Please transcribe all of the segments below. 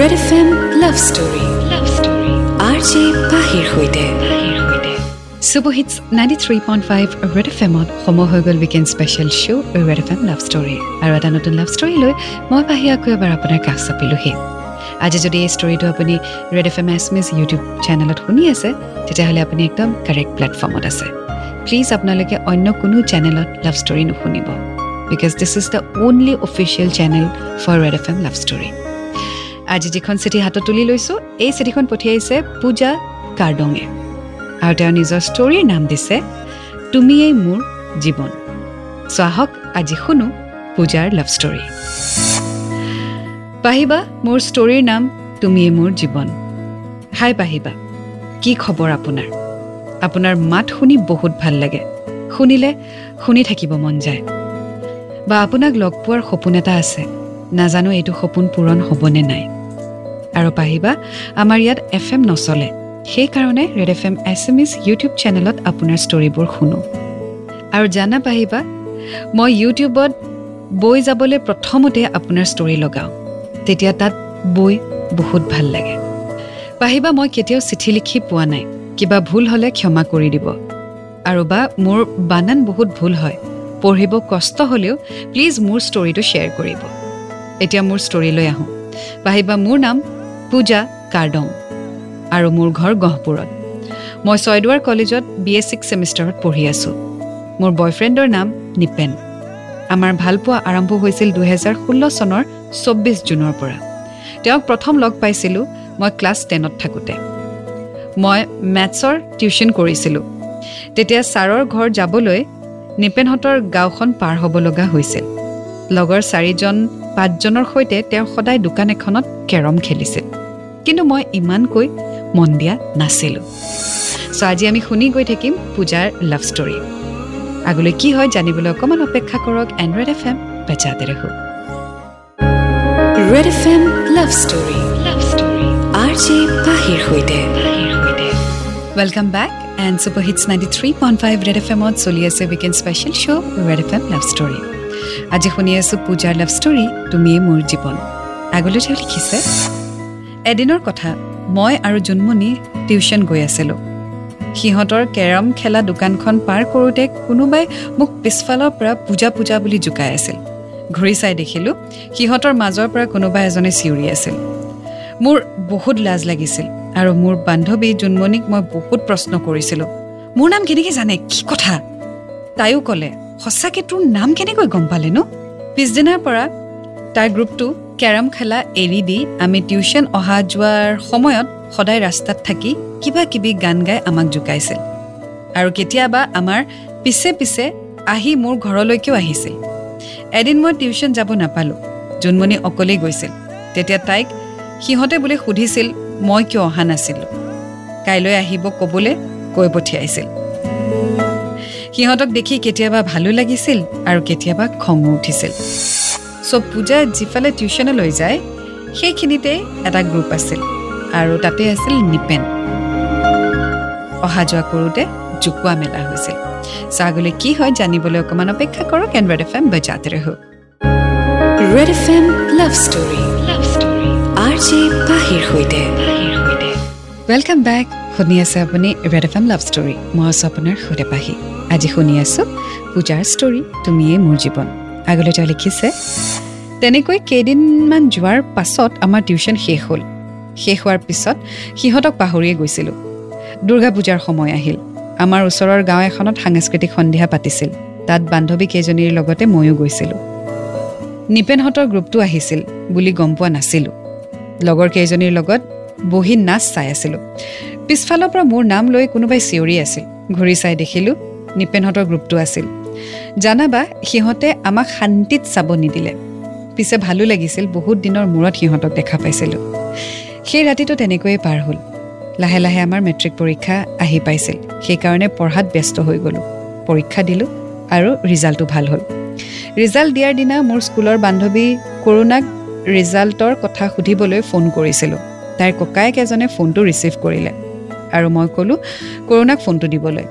Red F M love story love story R J পাহিৰ সৈতে super hits ninety three point five Red F এমত সময় হৈ গ'ল weekend special show' Red F M love story আৰু এটা নতুন লাভ ষ্টৰী লৈ মই পাহি আকৌ এবাৰ আপোনাৰ কাষ চাপিলোহি। আজি যদি এই ষ্টৰিটো আপুনি Red F M Assamese YouTube চেনেলত শুনি আছে তেতিয়াহ'লে আপুনি একদম কাৰেক্ট প্লেটফৰ্মত আছে। প্লিজ আপোনালোকে অন্য কোনো চেনেলত love story নুশুনিব। Because this is the only official channel for Red F M love story আজি যিখন চিঠি হাতত তুলি লৈছোঁ এই চিঠিখন পঠিয়াইছে পূজা কাৰ্ডঙে। আৰু তেওঁ নিজৰ ষ্টৰীৰ নাম দিছে তুমিয়েই মোৰ জীৱন। চ' আহক আজি শুনো পূজাৰ লাভ ষ্টৰী পাহিবা মোৰ ষ্টৰীৰ নাম তুমিয়েই মোৰ জীৱন। হাই পাহিবা কি খবৰ আপোনাৰ? আপোনাৰ মাত শুনি বহুত ভাল লাগে। শুনিলে শুনি থাকিব মন যায়। বা আপোনাক লগ পোৱাৰ সপোন এটা আছে নাজানো এইটো সপোন পূৰণ হ'বনে নাই। আৰু পাহিবা আমাৰ ইয়াত এফ এম নচলে। সেইকাৰণে Red F M Assamese YouTube চেনেলত আপোনাৰ ষ্টৰিবোৰ শুনো। আৰু জানা পাহিবা মই ইউটিউবত বৈ যাবলৈ প্ৰথমতে আপোনাৰ ষ্টৰি লগাওঁ। তেতিয়া তাত বৈ বহুত ভাল লাগে। পাহিবা মই কেতিয়াও চিঠি লিখি পোৱা নাই। কিবা ভুল হ'লে ক্ষমা কৰি দিব। আৰু বা মোৰ বানান বহুত ভুল হয়। পঢ়িব কষ্ট হ'লেও প্লিজ মোৰ ষ্টৰিটো শ্বেয়াৰ কৰিব। এতিয়া মোৰ ষ্টৰিলৈ আহোঁ। পাহিবা মোৰ নাম পূজা কাৰ্ডং আৰু মোৰ ঘৰ গহপুৰত। মই ছয়দুৱাৰ কলেজত বি এ ছিক্স ছেমিষ্টাৰত পঢ়ি আছোঁ। মোৰ বয়ফ্ৰেণ্ডৰ নাম নিপেন। আমাৰ ভালপোৱা আৰম্ভ হৈছিল দুহেজাৰ ষোল্ল চনৰ চৌব্বিছ জুনৰ পৰা। তেওঁক প্ৰথম লগ পাইছিলোঁ মই ক্লাছ টেনত থাকোঁতে। মই মেথছৰ টিউশ্যন কৰিছিলোঁ। তেতিয়া ছাৰৰ ঘৰ যাবলৈ নিপেনহঁতৰ গাঁওখন পাৰ হ'ব লগা হৈছিল। লগৰ চাৰিজন পাঁচজনৰ সৈতে তেওঁ সদায় দোকান এখনত কেৰম খেলিছিল। কিন্তু মই ইমানকৈ মন দিয়া নাছিলোঁ। চ' আজি আমি শুনি গৈ থাকিম পূজাৰ লাভ ষ্টৰী আগলৈ কি হয় জানিবলৈ অকণমান অপেক্ষা কৰক এণ্ড ৰেড এফ এম বেচাতে ৰাখোঁ Red F M love story love story R J পাহিৰ সৈতে। Welcome back and super hits ninety three point five Red F এমত চলি আছে weekend special show' Red F M love story আজি শুনি আছোঁ পূজাৰ লাভ ষ্টৰী তুমিয়েই মোৰ জীৱন। আগলৈ তেওঁ লিখিছে? এদিনৰ কথা মই আৰু জোনমণি টিউশ্যন গৈ আছিলোঁ। সিহঁতৰ কেৰম খেলা দোকানখন পাৰ কৰোঁতে কোনোবাই মোক পিছফালৰ পৰা পূজা পূজা বুলি জোকাই আছিল। ঘূৰি চাই দেখিলোঁ সিহঁতৰ মাজৰ পৰা কোনোবা এজনে চিঞৰি আছিল। মোৰ বহুত লাজ লাগিছিল আৰু মোৰ বান্ধৱী জোনমণিক মই বহুত প্ৰশ্ন কৰিছিলোঁ। মোৰ নাম কেনেকৈ জানে? কি কথা? তাইও ক'লে সঁচাকৈ তোৰ নাম কেনেকৈ গম পালে নো পিছদিনাৰ পৰা তাইৰ গ্ৰুপটো কেৰম খেলা এৰি দি আমি টিউশ্যন অহা যোৱাৰ সময়ত সদায় ৰাস্তাত থাকি কিবা কিবি গান গাই আমাক জোকাইছিল। আৰু কেতিয়াবা আমাৰ পিছে পিছে আহি মোৰ ঘৰলৈকেও আহিছিল। এদিন মই টিউশ্যন যাব নাপালোঁ। জোনমণি অকলেই গৈছিল। তেতিয়া তাইক সিহঁতে বোলে সুধিছিল মই কিয় অহা নাছিলোঁ? কাইলৈ আহিব ক'বলৈ কৈ পঠিয়াইছিল। সিহঁতক দেখি কেতিয়াবা ভালো লাগিছিল আৰু কেতিয়াবা খঙো উঠিছিল। চ' পূজা যিফালে টিউশ্যনলৈ যায় সেইখিনিতে এটা গ্ৰুপ আছিল আৰু তাতে আছিল নিপেন। অহা যোৱা কৰোঁতে জোকোৱা মেলা হৈছিল। চ' আগলৈ কি হয় জানিবলৈ অকণমান অপেক্ষা কৰক এণ্ড ৰেড এফ এম বজাতে ৰহো। Red F M love story. Love story. R J পাহিৰ সৈতে। ৱেলকাম বেক শুনি আছে আপুনি Red F M love story মই আছোঁ আপোনাৰ সৈতে পাহি আজি শুনি আছোঁ পূজাৰ ষ্টৰী তুমিয়েই মোৰ জীৱন। আগলৈ তেওঁ লিখিছে তেনেকৈ কেইদিনমান যোৱাৰ পাছত আমাৰ টিউশ্যন শেষ হ'ল। শেষ হোৱাৰ পিছত সিহঁতক পাহৰিয়ে গৈছিলোঁ। দুৰ্গা পূজাৰ সময় আহিল। আমাৰ ওচৰৰ গাঁও এখনত সাংস্কৃতিক সন্ধিয়া পাতিছিল। তাত বান্ধৱী কেইজনীৰ লগতে ময়ো গৈছিলোঁ। নিপেনহঁতৰ গ্ৰুপটো আহিছিল বুলি গম পোৱা নাছিলোঁ। লগৰ কেইজনীৰ লগত বহি নাচ চাই আছিলোঁ। পিছফালৰ পৰা মোৰ নাম লৈ কোনোবাই চিঞৰি আছিল। ঘূৰি চাই দেখিলোঁ নিপেনহঁতৰ গ্ৰুপটো আছিল। জানাবা সিহঁতে আমাক শান্তিত চাব নিদিলে। পিছে ভালো লাগিছিল বহুত দিনৰ মূৰত সিহঁতক দেখা পাইছিলোঁ। সেই ৰাতিটো তেনেকৈয়ে পাৰ হ'ল। লাহে লাহে আমাৰ মেট্ৰিক পৰীক্ষা আহি পাইছিল। সেইকাৰণে পঢ়াত ব্যস্ত হৈ গ'লোঁ। পৰীক্ষা দিলোঁ আৰু ৰিজাল্টটো ভাল হ'ল। ৰিজাল্ট দিয়াৰ দিনা মোৰ স্কুলৰ বান্ধৱী কৰোণাক ৰিজাল্টৰ কথা সুধিবলৈ ফোন কৰিছিলোঁ। তাইৰ ককায়েক এজনে ফোনটো ৰিচিভ কৰিলে। আৰু মই ক'লোঁ কৰোণাক ফোনটো দিবলৈ।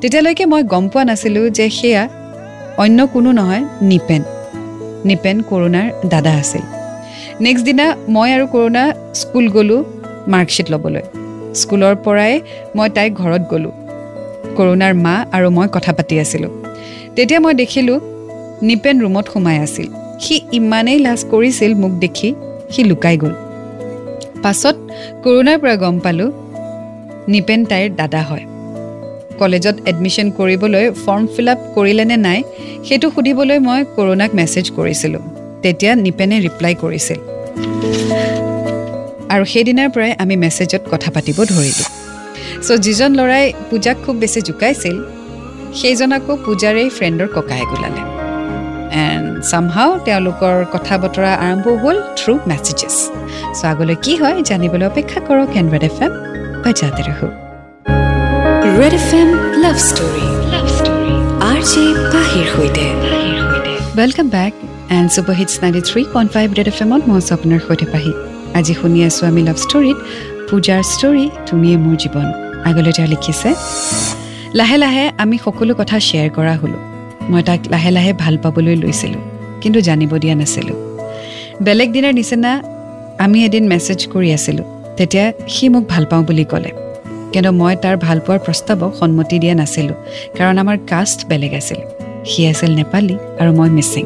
তেতিয়ালৈকে মই গম পোৱা নাছিলোঁ যে সেয়া অন্য কোনো নহয় নিপেন। নিপেন কৰোণাৰ দাদা আছিল। নেক্সট দিনা মই আৰু কৰোণা স্কুল গ'লোঁ মাৰ্কশ্বিট ল'বলৈ। স্কুলৰ পৰাই মই তাইক ঘৰত গ'লোঁ। কৰোণাৰ মা আৰু মই কথা পাতি আছিলোঁ। তেতিয়া মই দেখিলোঁ নিপেন ৰুমত সোমাই আছিল। সি ইমানেই লাজ কৰিছিল মোক দেখি সি লুকাই গ'ল। পাছত কৰোণাৰ পৰা গম পালোঁ নিপেন তাইৰ দাদা হয়। কলেজত এডমিশ্যন কৰিবলৈ ফৰ্ম ফিল আপ কৰিলে নে নাই সেইটো সুধিবলৈ মই কৰোণাক মেছেজ কৰিছিলোঁ। তেতিয়া নিপেনে ৰিপ্লাই কৰিছিল। আৰু সেইদিনাৰ পৰাই আমি মেছেজত কথা পাতিব ধৰিলোঁ। চ' যিজন ল'ৰাই পূজাক খুব বেছি জোকাইছিল সেইজন আকৌ পূজাৰেই ফ্ৰেণ্ডৰ ককায়েক ওলালে এণ্ড চামহাও তেওঁলোকৰ কথা বতৰা আৰম্ভ হ'ল থ্ৰু মেছেজেছ চ' আগলৈ কি হয় জানিবলৈ অপেক্ষা কৰক and red F M ৰহো Red F M love story love story R J পাহিৰ সৈতে welcome back and super hits ninety three point five Red F এমত মই আছোঁ আপোনাৰ সৈতে পাহি আজি শুনি আছোঁ আমি লাভ ষ্টৰীত পূজাৰ ষ্টৰী তুমিয়ে মোৰ জীৱন আগলৈ তেওঁ লিখিছে লাহে লাহে আমি সকলো কথা শ্বেয়াৰ কৰা হ'লোঁ মই তাক লাহে লাহে ভাল পাবলৈ লৈছিলোঁ কিন্তু জানিব দিয়া নাছিলোঁ বেলেগ দিনাৰ নিচিনা আমি এদিন মেছেজ কৰি আছিলোঁ তেতিয়া সি মোক ভাল পাওঁ বুলি ক'লে। কিন্তু মই তাৰ ভাল পোৱাৰ প্ৰস্তাৱক সন্মতি দিয়া নাছিলোঁ কাৰণ আমাৰ কাষ্ট বেলেগ আছিল। সি আছিল নেপালী আৰু মই মিচিং।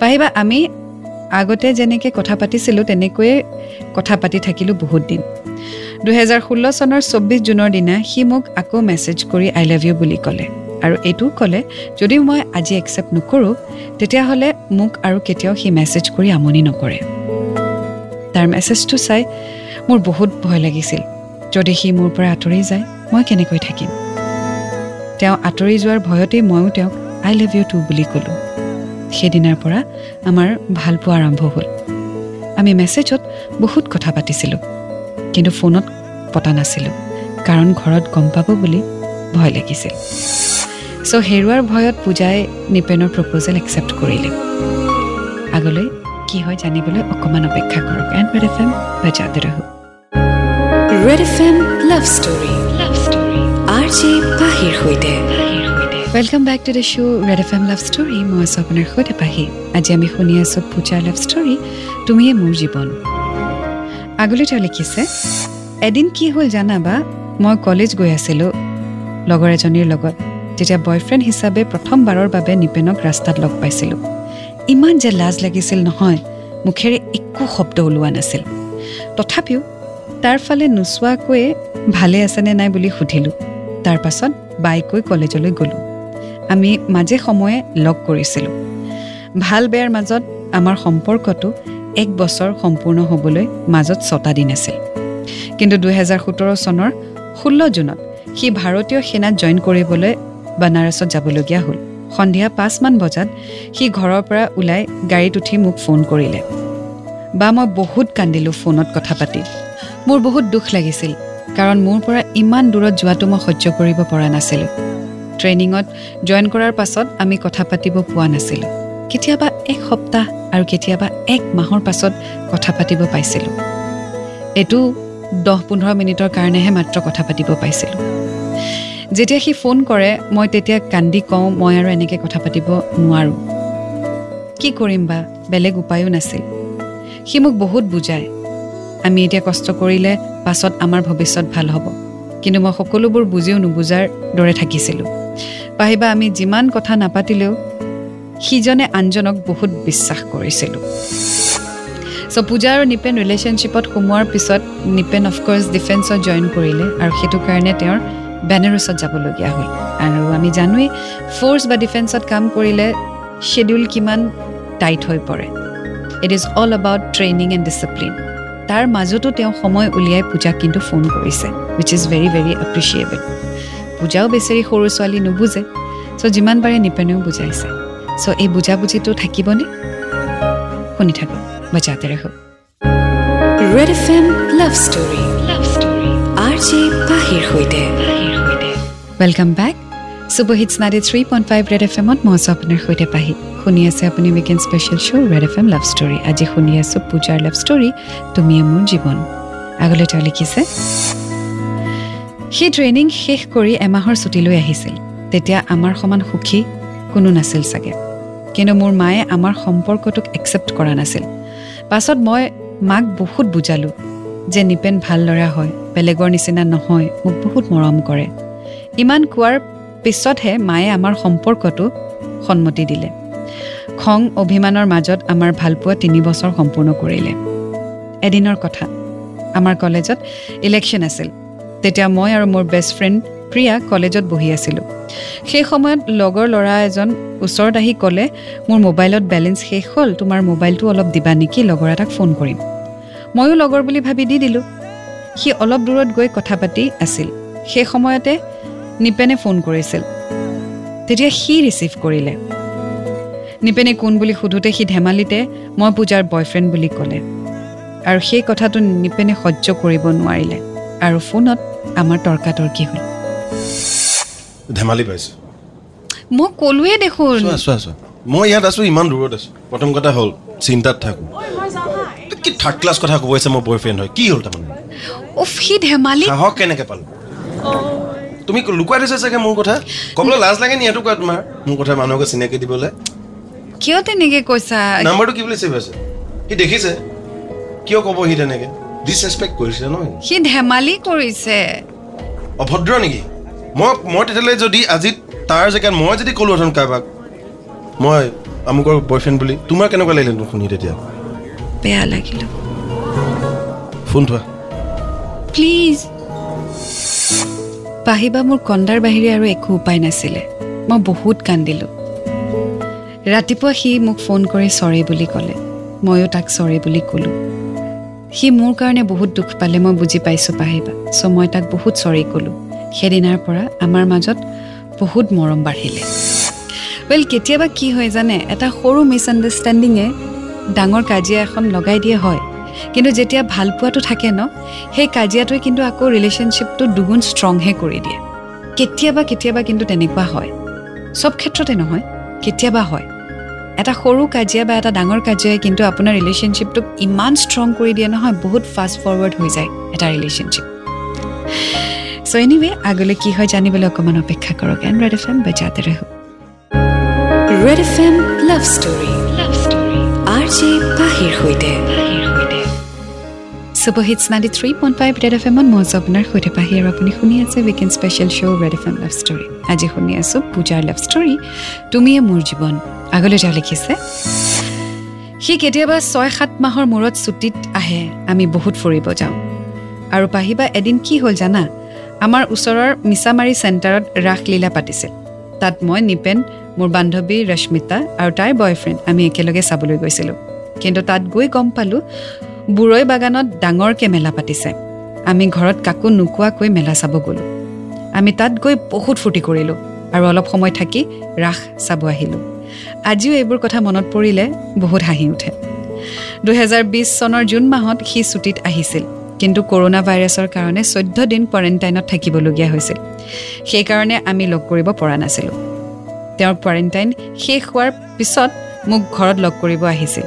পাহিবা আমি আগতে যেনেকৈ কথা পাতিছিলোঁ তেনেকৈয়ে কথা পাতি থাকিলোঁ বহুত দিন। দুহেজাৰ ষোল্ল চনৰ চৌব্বিছ জুনৰ দিনা সি মোক আকৌ মেছেজ কৰি আই লাভ ইউ বুলি ক'লে। আৰু এইটোও ক'লে যদি মই আজি একচেপ্ট নকৰোঁ তেতিয়াহ'লে মোক আৰু কেতিয়াও সি মেছেজ কৰি আমনি নকৰে। তাৰ মেছেজটো চাই মোৰ বহুত ভয় লাগিছিল। যদি সি মোৰ পৰা আঁতৰি যায় মই কেনেকৈ থাকিম? তেওঁ আঁতৰি যোৱাৰ ভয়তেই ময়ো তেওঁক আই লাভ ইউ টু বুলি ক'লোঁ। সেইদিনাৰ পৰা আমাৰ ভালপোৱা আৰম্ভ হ'ল। আমি মেছেজত বহুত কথা পাতিছিলোঁ কিন্তু ফোনত পতা নাছিলোঁ কাৰণ ঘৰত গম পাব বুলি ভয় লাগিছিল। চ' হেৰুৱাৰ ভয়ত পূজাই নিপেনৰ প্ৰপ'জেল একচেপ্ট কৰিলে। আগলৈ কি হয় জানিবলৈ অকণমান অপেক্ষা কৰক। And F M ৰহো। Red F M love story R J পাহিৰ সৈতে welcome back to the show' Red F M love story মই আছোঁ আপোনাৰ সৈতে পাহি আজি আমি শুনি আছোঁ পূজাৰ লাভ ষ্টৰী তুমিয়ে মোৰ জীৱন। আগলৈ তেওঁ লিখিছে এদিন কি হ'ল জানাবা মই কলেজ গৈ আছিলোঁ। লগৰ এজনীৰ লগত যেতিয়া বয়ফ্ৰেণ্ড হিচাপে প্ৰথমবাৰৰ বাবে নিপেনক ৰাস্তাত লগ পাইছিলোঁ। ইমান যে লাজ লাগিছিল নহয় মুখেৰে একো শব্দ ওলোৱা নাছিল। তথাপিও তাৰ ফালে নোচোৱাকৈয়ে ভালে আছেনে নাই বুলি সুধিলোঁ। তাৰ পাছত বাইকৈ কলেজলৈ গ'লোঁ। আমি মাজে সময়ে লগ কৰিছিলোঁ। ভাল বেয়াৰ মাজত আমাৰ সম্পৰ্কটো এক বছৰ সম্পূৰ্ণ হ'বলৈ মাজত ছটা দিন আছিল। কিন্তু দুহেজাৰ সোতৰ চনৰ ষোল্ল জুনত সি ভাৰতীয় সেনাত জইন কৰিবলৈ বানাৰসত যাবলগীয়া হ'ল। সন্ধিয়া পাঁচমান বজাত সি ঘৰৰ পৰা ওলাই গাড়ীত উঠি মোক ফোন কৰিলে। বা মই বহুত কান্দিলোঁ ফোনত কথা পাতি। মোৰ বহুত দুখ লাগিছিল কাৰণ মোৰ পৰা ইমান দূৰত যোৱাটো মই সহ্য কৰিব পৰা নাছিলোঁ। ট্ৰেইনিঙত জইন কৰাৰ পাছত আমি কথা পাতিব পোৱা নাছিলোঁ। কেতিয়াবা এক সপ্তাহ আৰু কেতিয়াবা এক মাহৰ পাছত কথা পাতিব পাইছিলোঁ। এইটো দহ পোন্ধৰ মিনিটৰ কাৰণেহে মাত্ৰ কথা পাতিব পাইছিলোঁ। যেতিয়া সি ফোন কৰে মই তেতিয়া কান্দি কওঁ মই আৰু এনেকৈ কথা পাতিব নোৱাৰোঁ। কি কৰিম বা? বেলেগ উপায়ো নাছিল। সি মোক বহুত বুজায়। আমি এতিয়া কষ্ট কৰিলে পাছত আমাৰ ভৱিষ্যত ভাল হ'ব। কিন্তু মই সকলোবোৰ বুজিও নুবুজাৰ দৰে থাকিছিলোঁ। পাহিবা আমি যিমান কথা নাপাতিলেও সিজনে আনজনক বহুত বিশ্বাস কৰিছিলোঁ। চ' পূজা আৰু নিপেন ৰিলেশ্যনশ্বিপত সোমোৱাৰ পিছত নিপেন অফক'ৰ্ছ ডিফেন্সত জইন কৰিলে আৰু সেইটো কাৰণে তেওঁৰ বেনাৰছত যাবলগীয়া হ'ল। আৰু আমি জানোৱেই ফ'ৰ্চ বা ডিফেন্সত কাম কৰিলে শ্বেডিউল কিমান টাইট হৈ পৰে। It is all about training and discipline তাৰ মাজতো তেওঁ সময় উলিয়াই পূজাক কিন্তু ফোন কৰিছে which is very very appreciable পূজাও বেচেৰি সৰু ছোৱালী নুবুজে চ' যিমান পাৰে নিপেনেও বুজাইছে। চ' এই বুজাবুজিটো থাকিবনে? শুনি থাকক বজাতে ৰাখক Red F M love story love story R J পাহিৰ সৈতে। Welcome back super hits ninety three point five Red F এমত মই আছোঁ আপোনাৰ সৈতে পাহি শুনি আছে আপুনি weekend special show' Red F M love story আজি শুনি আছোঁ পূজাৰ লাভ ষ্টৰী তুমিয়ে মোৰ জীৱন আগলৈ তেওঁ লিখিছে সেই ট্ৰেইনিং শেষ কৰি এমাহৰ ছুটীলৈ আহিছিল তেতিয়া আমাৰ সমান সুখী কোনো নাছিল চাগে কিন্তু মোৰ মায়ে আমাৰ সম্পৰ্কটোক একচেপ্ট কৰা নাছিল পাছত মই মাক বহুত বুজালোঁ যে নিপেন ভাল ল'ৰা হয় বেলেগৰ নিচিনা নহয় মোক বহুত মৰম কৰে ইমান কোৱাৰ পিছতহে মায়ে আমাৰ সম্পৰ্কটো সন্মতি দিলে। খং অভিমানৰ মাজত আমাৰ ভালপোৱা তিনি বছৰ সম্পূৰ্ণ কৰিলে। এদিনৰ কথা আমাৰ কলেজত ইলেকশ্যন আছিল। তেতিয়া মই আৰু মোৰ বেষ্ট ফ্ৰেণ্ড প্ৰিয়া কলেজত বহি আছিলোঁ। সেই সময়ত লগৰ ল'ৰা এজন ওচৰত আহি ক'লে মোৰ মোবাইলত বেলেঞ্চ শেষ হ'ল তোমাৰ মোবাইলটো অলপ দিবা নেকি লগৰ এটাক ফোন কৰিম। ময়ো লগৰ বুলি ভাবি দি দিলোঁ। সি অলপ দূৰত গৈ কথা পাতি আছিল। সেই সময়তে নিপেনে ফোন কৰিছিল। তেতিয়া সি ৰিচিভ কৰিলে। নিপেনে কোন বুলি সোধোতে সি ধেমালিতে মই পূজাৰ বয়ফ্ৰেণ্ড বুলি ক'লে। আৰু সেই কথাটো নিপেনে সহ্য কৰিব নোৱাৰিলে আৰু ফোনত আমাৰ তৰ্কাতৰ্কি হ'ল। ধেমালি পাইছোঁ। মই ক'লোৱে দেখোন। মই ইয়াত আছোঁ ইমান দূৰত আছোঁ। প্ৰথম কথা হ'ল চিন্তাত থাকোঁ। কি থাৰ্ড ক্লাছ কথা ক'ব আছে মোৰ বয়ফ্ৰেণ্ড হয় কি হ'ল তাৰমানে? উফ সি ধেমালি সাহস কেনেকৈ পালোঁ? তুমি লুকুৱাই থৈছা চাগে মোৰ কথা? ক'বলৈ লাজ লাগে নি এইটো কোৱা তোমাৰ? মোৰ কথা মানুহকে চিনাকি দিবলৈ। কিয় তেনেকে কৈছা? নাম্বাৰটো কি বুলি ছেভ আছে? সি দেখিছে। কিয় ক'ব সি তেনেকৈ? ডিছৰেচপেক্ট কৰিছে ন সি? ধেমালি কৰিছে। অভদ্ৰ নেকি? মই মই তেতিয়াহ'লে যদি আজি তাৰ জেগাত মই যদি ক'লোহেঁতেন কাৰোবাক মই আমুকৰ বয়ফ্ৰেণ্ড বুলি তোমাৰ কেনেকুৱা লাগিলে শুনি তেতিয়া? বেয়া লাগিল। ফোন থোৱা প্লিজ পাহিবা মোৰ কন্দাৰ বাহিৰে আৰু একো উপায় নাছিলে। মই বহুত কান্দিলোঁ। ৰাতিপুৱা সি মোক ফোন কৰি চৰি বুলি ক'লে। ময়ো তাক চৰি বুলি ক'লোঁ। সি মোৰ কাৰণে বহুত দুখ পালে মই বুজি পাইছোঁ পাহিবা। চ' মই তাক বহুত চৰি ক'লোঁ। সেইদিনাৰ পৰা আমাৰ মাজত বহুত মৰম বাঢ়িলে। ৱেল কেতিয়াবা কি হয় জানে? এটা সৰু মিছআণ্ডাৰষ্টেণ্ডিঙে ডাঙৰ কাজিয়া এখন লগাই দিয়ে হয়। কিন্তু যেতিয়া ভালপোৱাটো থাকে ন সেই কাজিয়াটোৱে কিন্তু আকৌ ৰিলেশ্যনশ্বিপটো দুগুণ ষ্ট্ৰংহে কৰি দিয়ে। কেতিয়াবা কেতিয়াবা কিন্তু তেনেকুৱা হয়। চব ক্ষেত্ৰতে নহয় কেতিয়াবা হয়। এটা সৰু কাজিয়া বা এটা ডাঙৰ কাজিয়াই কিন্তু আপোনাৰ ৰিলেশ্যনশ্বিপটোক ইমান ষ্ট্ৰং কৰি দিয়ে নহয় বহুত ফাষ্ট ফৰৱাৰ্ড হৈ যায় এটা ৰিলেশ্যনশ্বিপ চ' এনিৱে আগলৈ কি হয় জানিবলৈ অকণমান অপেক্ষা কৰক এণ্ড ৰেড এফ এম বেজাতে ৰহ। Red F M love story. Love story. R J পাহিৰ সৈতে। Super hits ninety three point five Red F এমত মই সৈতে পাহি আৰু আপুনি শুনি আছে weekend special show' Red F M love story আজি শুনি আছোঁ পূজাৰ লাভ ষ্টৰী তুমিয়ে মোৰ জীৱন। আগলৈ তেওঁ লিখিছে। সি কেতিয়াবা ছয় সাত মাহৰ মূৰত ছুটীত আহে আমি বহুত ফুৰিব যাওঁ। আৰু পাহিবা এদিন কি হ'ল জানা? আমাৰ ওচৰৰ মিছামাৰী চেণ্টাৰত ৰাসলীলা পাতিছিল। তাত মই নিপেন মোৰ বান্ধৱী ৰশ্মিতা আৰু তাইৰ বয়ফ্ৰেণ্ড আমি একেলগে চাবলৈ গৈছিলোঁ। কিন্তু তাত গৈ গম পালোঁ বুৰৈ বাগানত ডাঙৰকৈ মেলা পাতিছে। আমি ঘৰত কাকো নোকোৱাকৈ মেলা চাব গ'লোঁ। আমি তাত গৈ বহুত ফূৰ্তি কৰিলোঁ আৰু অলপ সময় থাকি ৰাস চাব আহিলোঁ। আজিও এইবোৰ কথা মনত পৰিলে বহুত হাঁহি উঠে। দুহেজাৰ বিছ চনৰ জুন মাহত সি ছুটীত আহিছিল কিন্তু কৰোণা ভাইৰাছৰ কাৰণে চৈধ্য দিন কোৱাৰেণ্টাইনত থাকিবলগীয়া হৈছিল। সেইকাৰণে আমি লগ কৰিব পৰা নাছিলোঁ। তেওঁৰ কোৱাৰেণ্টাইন শেষ হোৱাৰ পিছত মোক ঘৰত লগ কৰিব আহিছিল।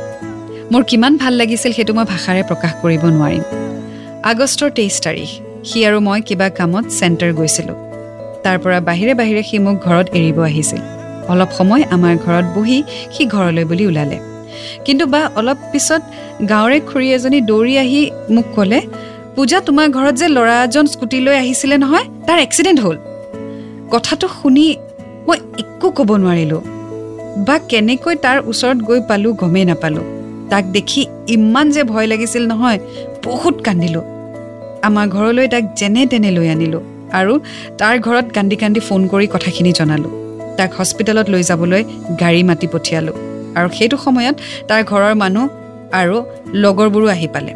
মোৰ কিমান ভাল লাগিছিল সেইটো মই ভাষাৰে প্ৰকাশ কৰিব নোৱাৰিম। আগষ্টৰ তেইছ তাৰিখ সি আৰু মই কিবা কামত চেণ্টাৰ গৈছিলোঁ। তাৰ পৰা বাহিৰে বাহিৰে সি মোক ঘৰত এৰিব আহিছিল। অলপ সময় আমাৰ ঘৰত বহি সি ঘৰলৈ বুলি ওলালে। কিন্তু বা অলপ পিছত গাঁৱৰে খুৰী এজনী দৌৰি আহি মোক ক'লে পূজা তোমাৰ ঘৰত যে ল'ৰা এজন স্কুটি লৈ আহিছিলে নহয় তাৰ এক্সিডেণ্ট হ'ল। কথাটো শুনি মই একো ক'ব নোৱাৰিলোঁ। বা কেনেকৈ তাৰ ওচৰত গৈ পালোঁ গমেই নাপালোঁ। তাক দেখি ইমান যে ভয় লাগিছিল নহয় বহুত কান্দিলোঁ। আমাৰ ঘৰলৈ তাক যেনে তেনে লৈ আনিলোঁ আৰু তাৰ ঘৰত কান্দি কান্দি ফোন কৰি কথাখিনি জনালোঁ। তাক হস্পিটেলত লৈ যাবলৈ গাড়ী মাতি পঠিয়ালোঁ আৰু সেইটো সময়ত তাৰ ঘৰৰ মানুহ আৰু লগৰবোৰো আহি পালে।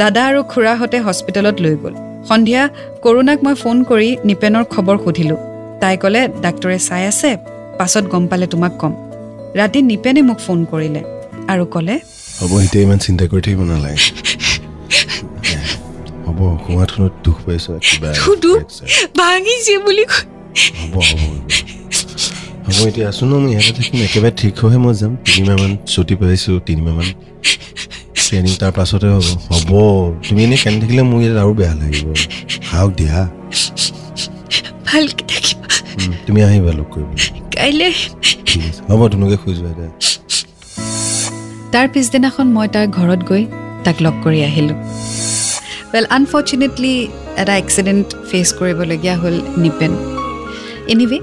দাদা আৰু খুৰাহঁতে হস্পিটেলত লৈ গ'ল। সন্ধিয়া কৰোণাক মই ফোন কৰি নিপেনৰ খবৰ সুধিলোঁ। তাই ক'লে ডাক্তৰে চাই আছে পাছত গম পালে তোমাক ক'ম। ৰাতি নিপেনে মোক ফোন কৰিলে। আৰু ক'লে? হ'ব এতিয়া ইমান চিন্তা কৰি থাকিব নালাগে। হ'ব সোমাথোনত দুখ পাইছ কিবা ভাঙিছে বুলি হ'ব হ'ব হ'ব। এতিয়া আছোঁ ন মই ইয়াতে থাকিম। একেবাৰে ঠিক হৈহে মই যাম। তিনিমাহমান ছুটি পাইছোঁ তিনিমাহমান। ট্ৰেইনিং তাৰ পাছতে হ'ব। হ'ব তুমি এনেই কান্দি থাকিলে মোৰ ইয়াত আৰু বেয়া লাগিব। সাহস দিয়া। ভালকে থাকিবা। তুমি আহিবা লগ কৰিবলৈ। কাইলৈ। ঠিক আছে। হ'ব তোমালোকে শুই যোৱা এতিয়া। তাৰ পিছদিনাখন মই তাৰ ঘৰত গৈ তাক লগ কৰি আহিলোঁ। ৱেল আনফৰ্চুনেটলি এটা এক্সিডেণ্ট ফেচ কৰিবলগীয়া হ'ল নিপেন। এনিৱে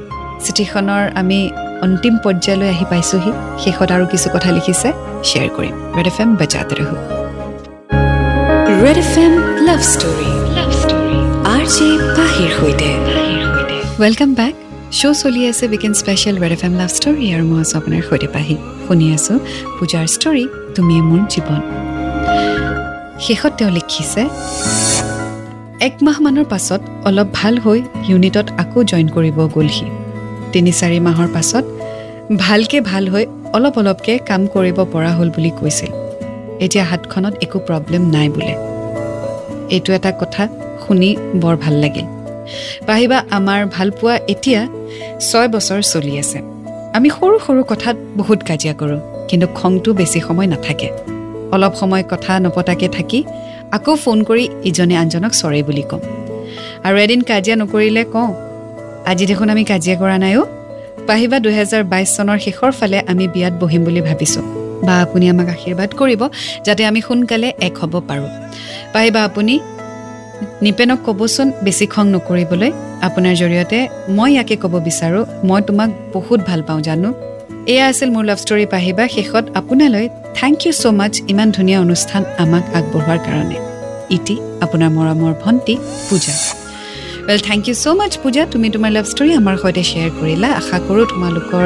চিঠিখনৰ আমি অন্তিম পৰ্যায়লৈ আহি পাইছোঁহি। শেষত আৰু কিছু কথা লিখিছে শ্বেয়াৰ কৰিম। ৰেড এফ এম বেজাতে ৰহো। Red F M love story love story R J পাহিৰ সৈতে। ৱেলকাম বেক শ্ব' চলি আছে weekend special Red F M love story আৰু মই আছোঁ আপোনাৰ সৈতে পাহি। শুনি আছোঁ পূজাৰ ষ্টৰী তুমিয়ে মোৰ জীৱন। শেষত তেওঁ লিখিছে এক মাহমানৰ পাছত অলপ ভাল হৈ ইউনিটত আকৌ জইন কৰিব গ'ল সি তিনি চাৰি মাহৰ পাছত ভালকৈ ভাল হৈ অলপ অলপকৈ কাম কৰিব পৰা হ'ল বুলি কৈছিল। এতিয়া হাতখনত একো প্ৰব্লেম নাই বোলে। এইটো এটা কথা শুনি বৰ ভাল লাগিল। পাহিবা আমাৰ ভালপোৱা এতিয়া ছয় বছৰ চলি আছে। আমি সৰু সৰু কথাত বহুত কাজিয়া কৰোঁ কিন্তু খংটো বেছি সময় নাথাকে। অলপ সময় কথা নপতাকৈ থাকি আকৌ ফোন কৰি ইজনে আনজনক চৰে বুলি ক'ম আৰু এদিন কাজিয়া নকৰিলে কওঁ আজি দেখোন আমি কাজিয়া কৰা নাইও পাহিবা দুহেজাৰ বাইছ চনৰ শেষৰ ফালে আমি বিয়াত বহিম বুলি ভাবিছোঁ। বা আপুনি আমাক আশীৰ্বাদ কৰিব যাতে আমি সোনকালে এক হ'ব পাৰোঁ। পাহিবা আপুনি নিপেনক ক'বচোন বেছি খং নকৰিবলৈ। আপোনাৰ জৰিয়তে মই ইয়াকে ক'ব বিচাৰোঁ। মই তোমাক বহুত ভাল পাওঁ জানো। এয়া আছিল মোৰ লাভ ষ্টৰী পাহিবা। শেষত আপোনালৈ থেংক ইউ ছ' মাছ ইমান ধুনীয়া অনুষ্ঠান আমাক আগবঢ়োৱাৰ কাৰণে। ইটি আপোনাৰ মৰমৰ ভণ্টি Puja. Well thank you so' much Puja. তুমি তোমাৰ লাভ ষ্টৰী আমাৰ সৈতে শ্বেয়াৰ কৰিলা। আশা কৰোঁ তোমালোকৰ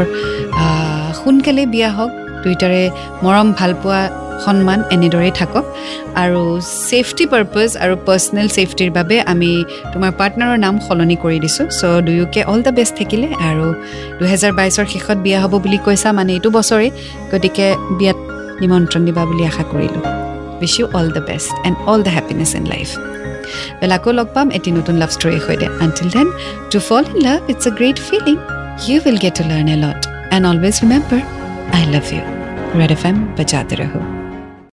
সোনকালে বিয়া হওক। দুয়োটাৰে মৰম ভালপোৱা সন্মান এনেদৰেই থাকক। আৰু ছেফটি পাৰ্পজ আৰু পাৰ্চনেল ছেফটিৰ বাবে আমি তোমাৰ পাৰ্টনাৰৰ নাম সলনি কৰি দিছোঁ। চ' দুয়োকে অল দ্য বেষ্ট থাকিলে। আৰু দুহেজাৰ বাইছৰ শেষত বিয়া হ'ব বুলি কৈছা মানে এইটো বছৰেই। গতিকে বিয়াত নিমন্ত্ৰণ দিবা বুলি আশা কৰিলোঁ। Wish you all the best and all the happiness in life well আকৌ লগ পাম এটি নতুন লাভ ষ্টৰীৰ সৈতে। Until then to fall in love it's a great feeling you will get to learn a lot and always remember I love you Red F M বজাতে ৰহো